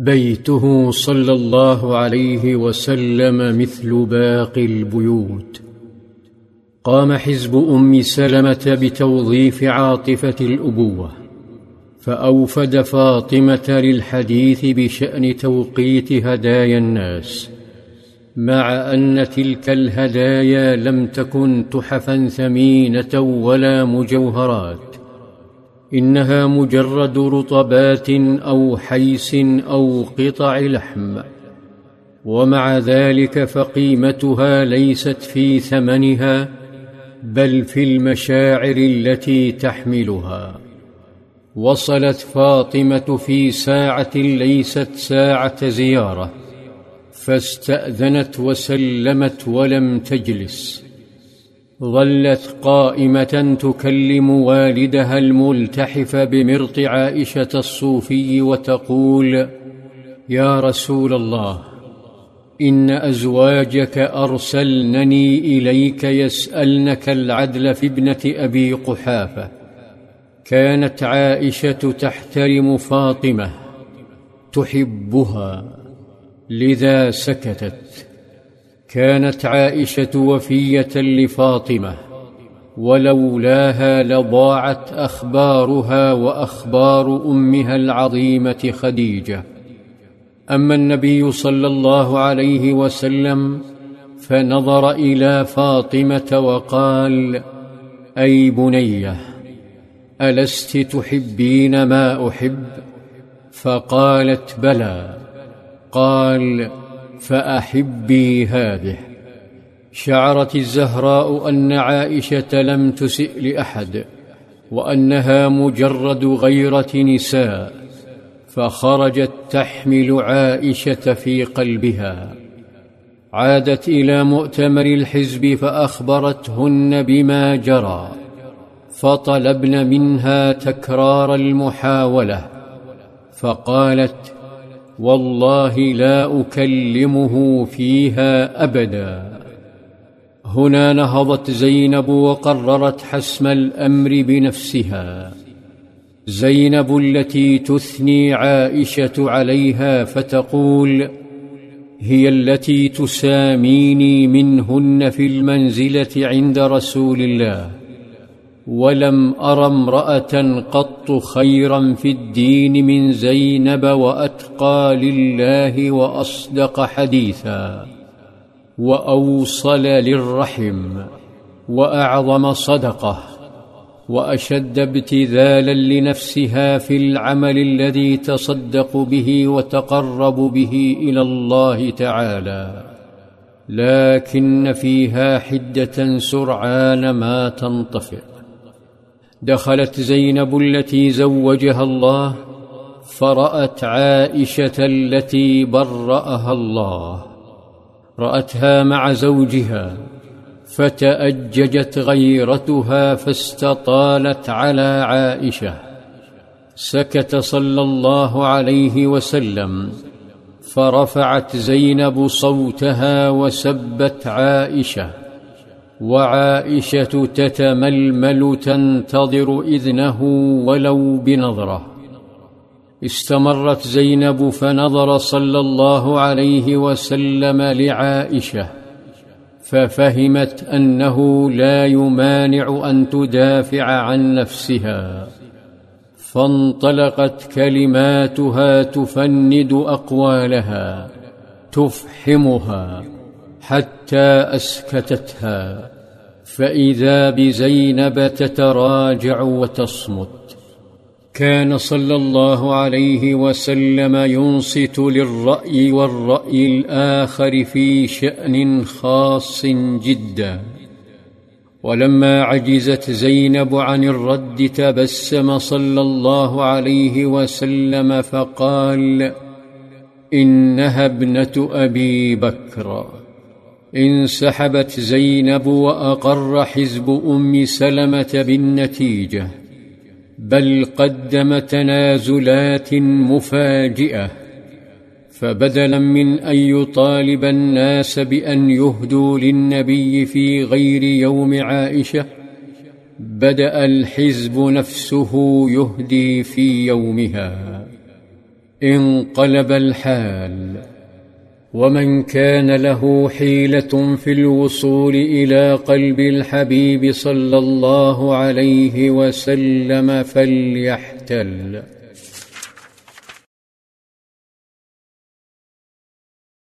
بيته صلى الله عليه وسلم مثل باقي البيوت. قام حزب أم سلمة بتوظيف عاطفة الأبوة فأوفد فاطمة للحديث بشأن توقيت هدايا الناس مع أن تلك الهدايا لم تكن تحفا ثمينة ولا مجوهرات. إنها مجرد رطبات أو حيس أو قطع لحم ومع ذلك فقيمتها ليست في ثمنها بل في المشاعر التي تحملها. وصلت فاطمة في ساعة ليست ساعة زيارة فاستأذنت وسلمت ولم تجلس. ظلت قائمة تكلم والدها الملتحف بمرط عائشة الصوفي وتقول يا رسول الله إن أزواجك أرسلنني إليك يسألنك العدل في ابنة أبي قحافة كانت عائشة تحترم فاطمة تحبها لذا سكتت. كانت عائشة وفية لفاطمة ولولاها لضاعت أخبارها وأخبار أمها العظيمة خديجة. أما النبي صلى الله عليه وسلم فنظر إلى فاطمة وقال أي بنية ألست تحبين ما أحب؟ فقالت بلى. قال فأحبي هذه. شعرت الزهراء أن عائشة لم تسئ لأحد وأنها مجرد غيرة نساء فخرجت تحمل عائشة في قلبها. عادت إلى مؤتمر الحزب فأخبرتهن بما جرى فطلبن منها تكرار المحاولة فقالت والله لا أكلمه فيها أبدا. هنا نهضت زينب وقررت حسم الأمر بنفسها. زينب التي تثني عائشة عليها فتقول هي التي تساميني منهن في المنزلة عند رسول الله. ولم ار امراه قط خيرا في الدين من زينب واتقى لله واصدق حديثا واوصل للرحم واعظم صدقه واشد ابتذالا لنفسها في العمل الذي تصدق به وتقرب به إلى الله تعالى لكن فيها حده سرعان ما تنطفئ دخلت زينب التي زوجها الله فرأت عائشة التي برأها الله. رأتها مع زوجها فتأججت غيرتها فاستطالت على عائشة. سكت صلى الله عليه وسلم فرفعت زينب صوتها وسبت عائشة. وعائشة تتململ تنتظر إذنه ولو بنظرة. استمرت زينب فنظر صلى الله عليه وسلم لعائشة ففهمت أنه لا يمانع أن تدافع عن نفسها. فانطلقت كلماتها تفند أقوالها تفحمها حتى أسكتتها فإذا بزينب تتراجع وتصمت. كان صلى الله عليه وسلم ينصت للرأي والرأي الآخر في شأن خاص جدا. ولما عجزت زينب عن الرد تبسم صلى الله عليه وسلم فقال إنها ابنة أبي بكر. انسحبت زينب وأقر حزب أم سلمة بالنتيجة بل قدم تنازلات مفاجئة فبدلا من أن يطالب الناس بأن يهدوا للنبي في غير يوم عائشة بدأ الحزب نفسه يهدي في يومها. انقلب الحال. ومن كان له حيلة في الوصول إلى قلب الحبيب صلى الله عليه وسلم فليحتل.